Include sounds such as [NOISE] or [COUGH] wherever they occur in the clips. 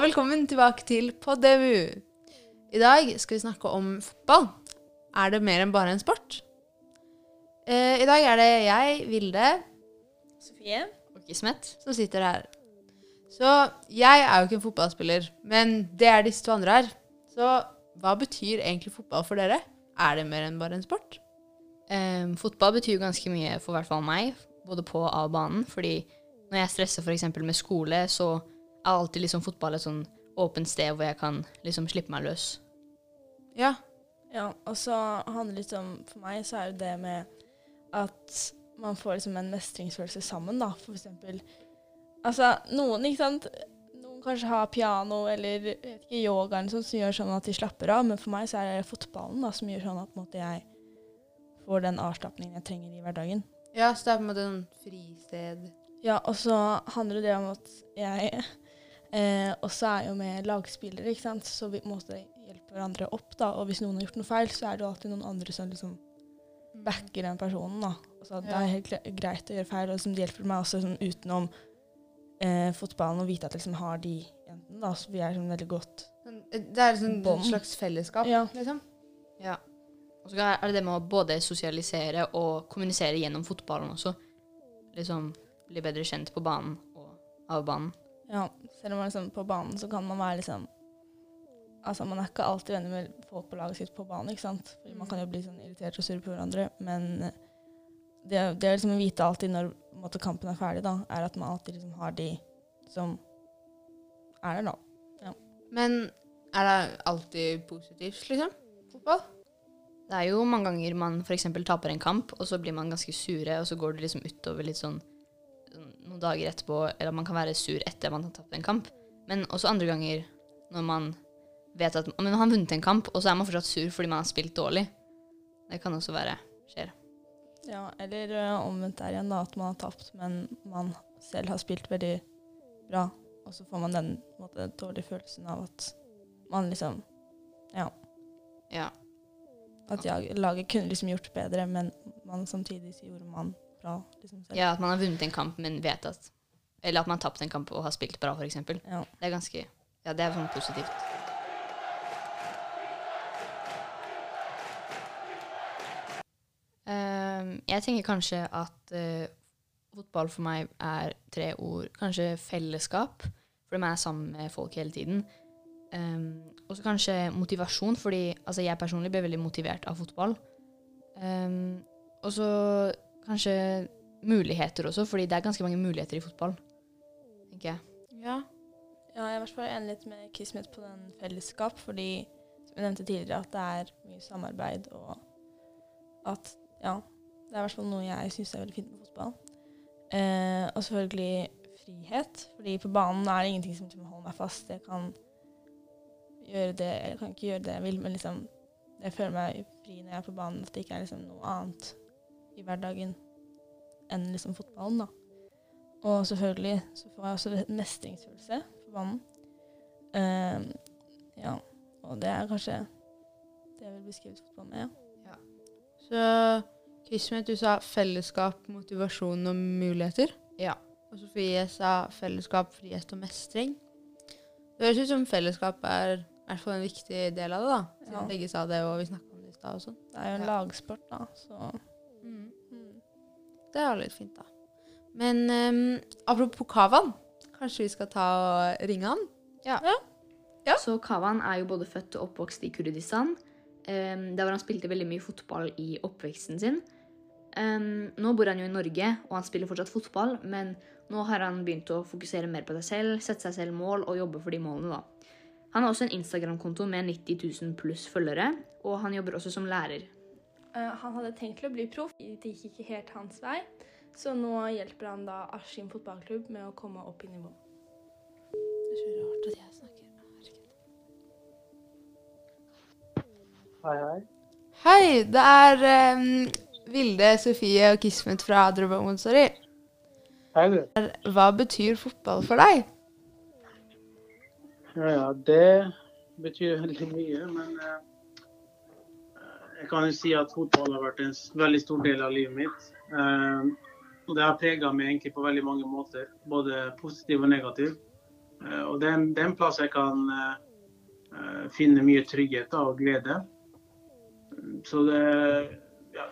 Og velkommen tilbake til Podemu. I dag skal vi snakke om fotball. Er det mer enn bare en sport? Eh, I dag er det jeg, Vilde, Sofie? Og Kismet. som sitter her. Så jeg er jo ikke en fotballspiller, men det er disse to andre her. Så hva betyr egentlig fotball for dere? Er det mer enn bare en sport? Ehm, fotball betyr jo ganske mye for hvert fall meg, både på og av banen. Fordi når jeg stresser f.eks. med skole, så er alltid liksom fotball et sånn åpent sted hvor jeg kan liksom slippe meg løs. Ja. Ja, og så handler det litt om For meg så er det det med at man får liksom en mestringsfølelse sammen, da. For eksempel Altså, noen, ikke sant Noen kanskje har piano eller vet ikke, yoga eller sånt, som gjør sånn at de slapper av, men for meg så er det fotballen da, som gjør sånn at på en måte, jeg får den avslapningen jeg trenger i hverdagen. ja, så det er på en måte en fristed. Ja, og så handler det om at jeg eh, også er jo med lagspillere, ikke sant. Så vi måtte hjelpe hverandre opp, da. Og hvis noen har gjort noe feil, så er det jo alltid noen andre som liksom backer den personen, da. Altså, Det er helt greit å gjøre feil, og liksom, det hjelper meg også sånn, utenom eh, fotballen å vite at jeg liksom har de jentene, da. Så vi er sånn veldig godt Sånn, eh, Det er sånn, et slags fellesskap, Ja. liksom. Ja. Og så er det det med å både sosialisere og kommunisere gjennom fotballen også. Liksom bli bedre kjent på banen og av banen. Ja, selv om man liksom på banen så kan man være liksom Altså, man er ikke alltid venner med folk på laget sitt på banen, ikke sant. Fordi man kan jo bli sånn irritert og surre på hverandre, men eh, det, det er liksom vite alltid når måte, kampen er ferdig, da, er at man alltid liksom har de som er der, da. Ja. Men er det alltid positivt, liksom? Fotball? Det er jo mange ganger man f.eks. taper en kamp, og så blir man ganske sure, og så går det liksom utover litt sånn noen dager etterpå, eller man kan være sur etter man har tapt en kamp. Men også andre ganger når man vet at men man har vunnet en kamp, og så er man fortsatt sur fordi man har spilt dårlig. Det kan også være skjer. Ja, eller omvendt der igjen, da, at man har tapt, men man selv har spilt veldig bra. Og så får man den måte, dårlige følelsen av at man liksom Ja. Ja. At jeg, laget kunne liksom gjort bedre, men man samtidig gjorde man bra. Liksom ja, at man har vunnet en kamp, men vet at Eller at man har tapt en kamp og har spilt bra, f.eks. Det er ganske Ja, det er sånn positivt. Ehm, jeg tenker kanskje at uh, fotball for meg er tre ord. Kanskje fellesskap, fordi man er sammen med folk hele tiden. Um, og så kanskje motivasjon, fordi altså, jeg personlig ble veldig motivert av fotball. Um, og så kanskje muligheter også, fordi det er ganske mange muligheter i fotball. tenker jeg. Ja. Ja, jeg er i hvert fall enig litt med Kismet på den fellesskap, fordi som jeg nevnte tidligere, at det er mye samarbeid, og at ja, det er i hvert fall noe jeg syns er veldig fint med fotball. Eh, og selvfølgelig frihet, fordi på banen er det ingenting som liksom holder meg fast. Jeg kan gjøre det, jeg kan ikke gjøre det jeg vil, men liksom jeg føler meg fri når jeg er på banen, at det ikke er liksom noe annet i hverdagen enn liksom fotballen, da. Og selvfølgelig så får jeg også mestringsfølelse på banen. Ehm, ja, og det er kanskje det jeg vil beskrive fotball med. Ja. Så Kismet, du sa fellesskap, motivasjon og muligheter. Ja. Og Sofie sa fellesskap, frihet og mestring. Det høres ut som fellesskap er i hvert fall en viktig del av det, da. Siden Ja. begge sa det, og vi snakka om det i stad og sånn. Det er jo en Ja. lagsport, da, så Mm. mm. Det er litt fint, da. Men um, apropos Kavan, kanskje vi skal ta og ringe han? Ja. Ja. Så Kavan er jo både født og oppvokst i Kurdistan. Um, der hvor han spilte veldig mye fotball i oppveksten sin. Um, nå bor han jo i Norge, og han spiller fortsatt fotball, men nå har han begynt å fokusere mer på seg selv, sette seg selv mål og jobbe for de målene, da. Han har også en Instagram-konto med 90 000 pluss følgere, og han jobber også som lærer. Eh, han hadde tenkt til å bli proff, det gikk ikke helt hans vei. Så nå hjelper han da Askim fotballklubb med å komme opp i nivå. Det er så rart at jeg snakker. Hei, hei. Hei, det er um, Vilde, Sofie og Kismet fra Montessori. Hei, du. Hva betyr fotball for deg? Ja, ja, det betyr veldig mye, men eh, jeg kan jo si at fotball har vært en veldig stor del av livet mitt. Eh, og det har prega meg egentlig på veldig mange måter, både positiv og negativ. Eh, og det er, en, plass jeg kan eh, finne mye trygghet og glede. Så det ja,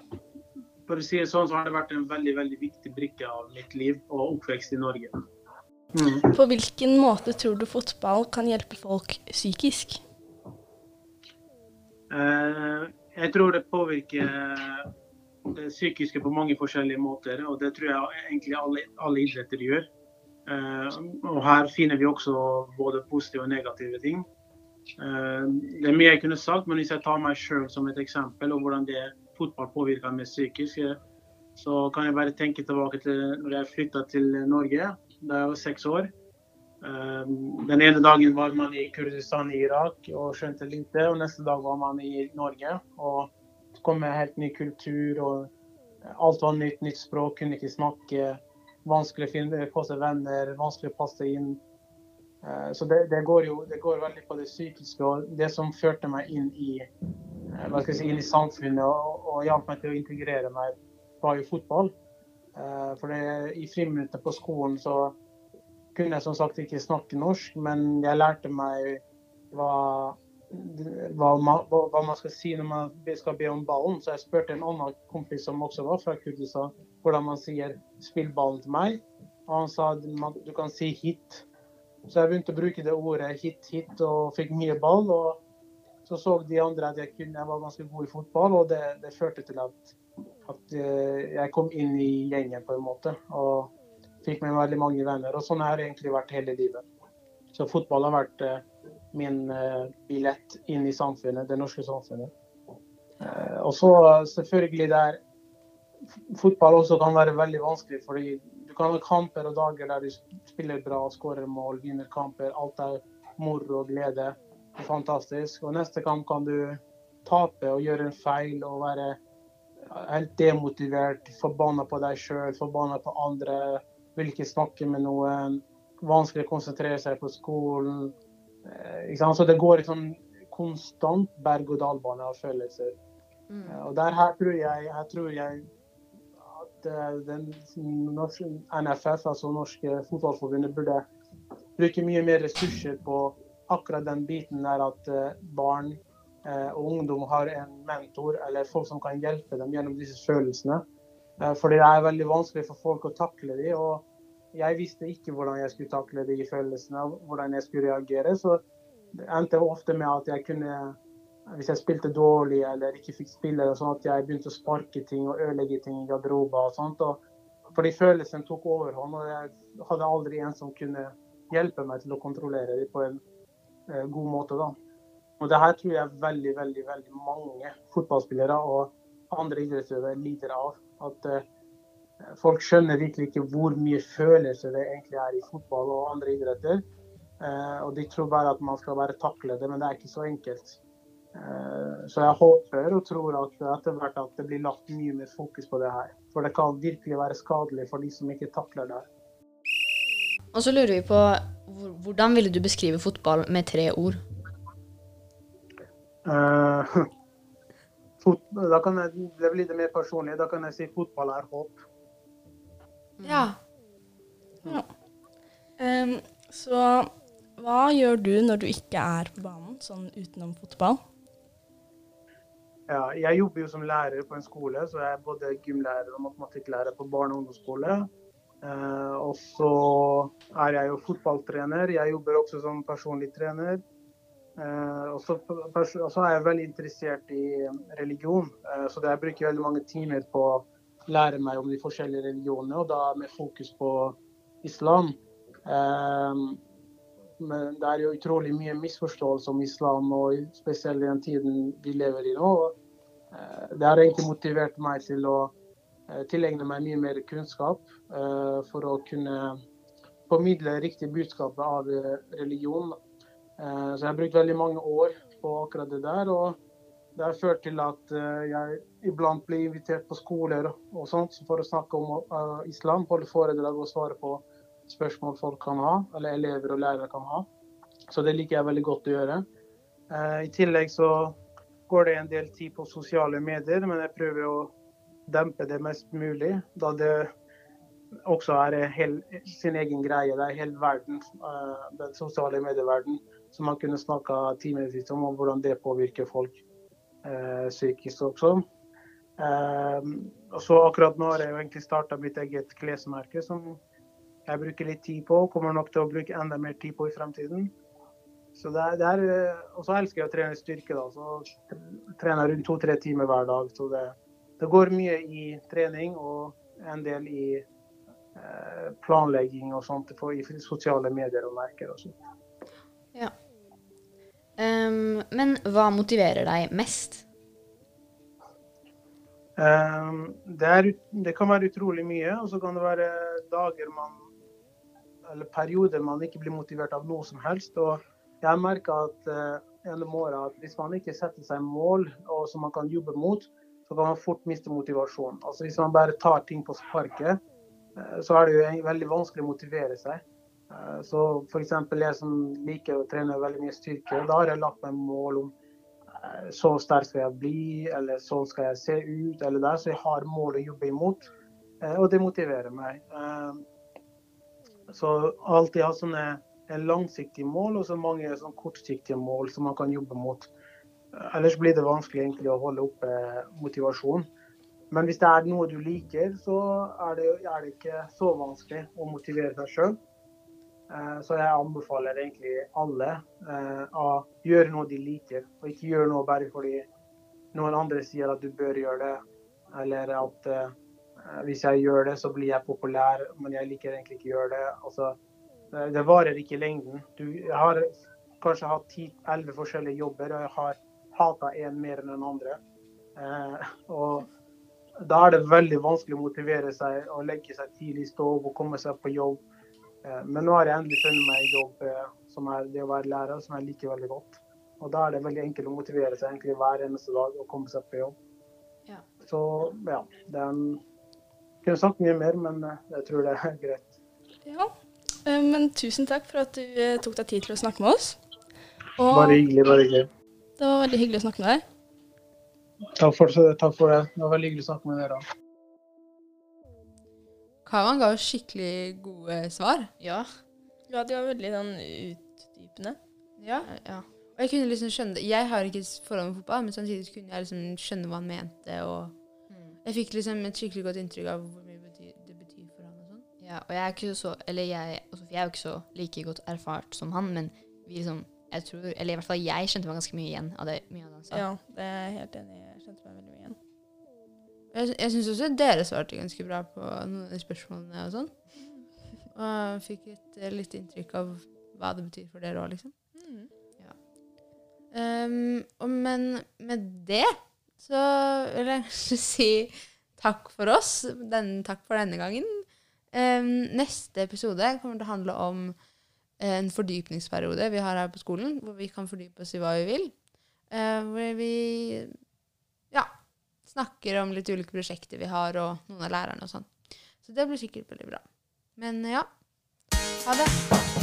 For å si det sånn, så har det vært en veldig veldig viktig brikke av mitt liv og oppvekst i Norge. Mm. På hvilken måte tror du fotball kan hjelpe folk psykisk? Eh, jeg tror det påvirker det psykiske på mange forskjellige måter, og det tror jeg egentlig alle, alle idretter gjør. Eh, og her finner vi også både positive og negative ting. Eh, det er mye jeg kunne sagt, men hvis jeg tar meg sjøl som et eksempel, og hvordan det fotball påvirker meg psykisk, så kan jeg bare tenke tilbake til når jeg flytta til Norge da jeg var seks år. Den ene dagen var man i Kurdistan i Irak og skjønte lite, og neste dag var man i Norge. og så kom med helt ny kultur, og alt var nytt, nytt språk, kunne ikke snakke. Vanskelig å finne få seg venner, vanskelig å passe inn. Så det, det, går jo det går veldig på det psykiske. Og det som førte meg inn i, hva skal jeg si, inn i samfunnet og, og hjalp meg til å integrere meg, var jo fotball. For det, i friminuttet på skolen så kunne jeg som sagt ikke snakke norsk, men jeg lærte meg hva, hva, man, hva man skal si når man skal be om ballen. Så jeg spurte en annen kompis som også var fra Kurdistan, hvordan man sier 'spill ballen til meg'. Og han sa du kan si 'hit'. Så jeg begynte å bruke det ordet 'hit, hit' og fikk mye ball. og så så de andre at jeg, kunne, jeg var ganske god i fotball, og det, det førte til at, at, jeg kom inn i gjengen på en måte. Og fikk med veldig mange venner. Og sånn har det egentlig vært hele livet. Så fotball har vært eh, min eh, billett inn i samfunnet, det norske samfunnet. Eh, og så selvfølgelig der Fotball også kan være veldig vanskelig, fordi du kan ha kamper og dager der du spiller bra, skårer mål, vinner kamper. Alt er moro og glede. Det er fantastisk. Og neste kamp kan du tape og gjøre en feil og være helt demotivert, forbanna på deg sjøl, forbanna på andre, vil ikke snakke med noen, vanskelig å konsentrere seg på skolen. Så det går sånn konstant berg-og-dal-bane av følelser. Mm. Og der her tror jeg, her tror jeg at den norske NFF, altså Norske Fotballforbundet, burde bruke mye mer ressurser på akkurat den biten der at barn og ungdom har en mentor eller folk som kan hjelpe dem gjennom disse følelsene. Fordi det er veldig vanskelig for folk å takle dem. Og jeg visste ikke hvordan jeg skulle takle de følelsene, hvordan jeg skulle reagere. Så det endte ofte med at jeg kunne, hvis jeg spilte dårlig eller ikke fikk spille, sånn at jeg begynte å sparke ting og ødelegge ting i garderober og sånt. Og fordi følelsen tok overhånd, og jeg hadde aldri en som kunne hjelpe meg til å kontrollere dem på en eh, god måte. da. Og det her tror jeg veldig, veldig, veldig mange fotballspillere og andre idrettsutøvere lider av. At uh, folk skjønner virkelig ikke hvor mye følelser det egentlig er i fotball og andre idretter. Uh, og de tror bare at man skal bare takle det, men det er ikke så enkelt. Uh, så jeg håper og tror at etter hvert at det blir lagt mye mer fokus på det her. For det kan virkelig være skadelig for de som ikke takler det. Og så lurer vi på hvordan ville du beskrive fotball med tre ord? Uh, [LAUGHS] da kan jeg, det blir litt mer personlig. Da kan jeg si fotball er håp. Ja. ja. Um, så hva gjør du når du ikke er på banen, sånn utenom fotball? Ja, jeg jobber jo som lærer på en skole, så jeg er både gymlærer og matematikklærer på barne- og ungdomsskole. Uh, og så er jeg jo fotballtrener. Jeg jobber også som personlig trener. Uh, og, så, er jeg veldig interessert i religion, uh, så jeg bruker veldig mange timer på å lære meg om de forskjellige religionene, og da med fokus på islam. Uh, men det er jo utrolig mye misforståelse om islam, og spesielt i den tiden vi lever i nå. det har egentlig motivert meg til å tilegne meg mye mer kunnskap for å kunne formidle riktig budskap av religion Eh, så jeg har brukt veldig mange år på akkurat det der. Og det har ført til at eh, jeg iblant blir invitert på skoler og sånt for å snakke om uh, islam, holde foredrag og svare på spørsmål folk kan ha, eller elever og lærere kan ha. Så det liker jeg veldig godt å gjøre. I tillegg så går det en del tid på sosiale medier, men jeg prøver å dempe det mest mulig. Da det også er hel, sin egen greie. Det er hele verden, den sosiale medieverden, som man kunne snakka timevis om, om hvordan det påvirker folk eh, psykisk også. Eh, og så akkurat nå har jeg jo egentlig starta mitt eget klesmerke, som jeg bruker litt tid på. og Kommer nok til å bruke enda mer tid på i fremtiden. Så det er, det er, og så elsker jeg å trene styrke. da, så Trener rundt to-tre timer hver dag. så det, det går mye i trening og en del i eh, planlegging og sånt i sosiale medier og merker og sånt. Ja. Um, men hva motiverer deg mest? Um, det, er, det, kan være utrolig mye, og så kan det være dager man eller perioder man ikke blir motivert av noe som helst. og jeg merker at uh, gjennom året at hvis man ikke setter seg mål og som man kan jobbe mot, så kan man fort miste motivasjonen. Altså Hvis man bare tar ting på sparket, uh, så er det jo veldig vanskelig å motivere seg. Uh, så f.eks. jeg som liker å trene veldig mye styrke, da har jeg lagt meg mål om så sterk skal jeg bli, eller sånn skal jeg se ut, eller der. Så jeg har mål å jobbe imot, og det motiverer meg. Så alltid ha sånne langsiktige mål og så mange sånn kortsiktige mål som man kan jobbe mot. Ellers blir det vanskelig egentlig å holde oppe motivasjon. Men hvis det er noe du liker, så er det, er det ikke så vanskelig å motivere seg sjøl. Så jeg anbefaler egentlig alle å gjøre noe de liker, og ikke gjøre noe bare fordi noen andre sier at du bør gjøre det, eller at Eh, hvis jeg gjør det, så blir jeg populær, men jeg liker egentlig ikke å gjøre det. Altså, det varer ikke i lengden. Du, har kanskje hatt 10-11 forskjellige jobber, og jeg har hata én mer enn den andre. Eh, og da er det veldig vanskelig å motivere seg og legge seg tidlig, stå opp og komme seg på jobb. Eh, men nå har jeg endelig funnet meg jobb eh, som er det å være lærer, som jeg liker veldig godt. Og da er det veldig enkelt å motivere seg egentlig hver eneste dag og komme seg på jobb. Ja. Så ja, det er en kunne sagt mye mer, men eh, jeg tror det er greit. Ja, eh, men tusen takk for at du tok deg tid til å snakke med oss. Og bare hyggelig. bare hyggelig. Det var veldig hyggelig å snakke med deg. Takk for, takk for det. Det var veldig hyggelig å snakke med dere. Kavan ga jo skikkelig gode svar. Ja. Ja, de var veldig sånn utdypende. Ja. ja. Og jeg kunne liksom skjønne Jeg har ikke forhold med fotball, men samtidig kunne jeg liksom skjønne hva han mente. og jeg fikk liksom et skikkelig godt inntrykk av hvor mye betyr, det betyr for han. og sånn. Ja, og jeg er ikke så Eller jeg, altså, jeg er jo ikke så like godt erfart som han, men vi liksom jeg tror, Eller i hvert fall jeg kjente meg ganske mye igjen av det mye av det han sa. Ja, det er jeg helt enig i. Jeg, jeg syns også dere svarte ganske bra på noen av de spørsmålene og sånn. Og fikk et uh, litt inntrykk av hva det betyr for dere òg, liksom. Mm. Ja. Um, og, men med det så vil jeg kanskje [LAUGHS] si takk for oss. Den, takk for denne gangen. Um, neste episode kommer til å handle om en fordypningsperiode vi har her på skolen, hvor vi kan fordype oss i hva vi vil. Uh, hvor vi snakker om litt ulike prosjekter vi har, og noen av lærerne og sånn. Så det blir sikkert veldig bra. Men ja, ha det.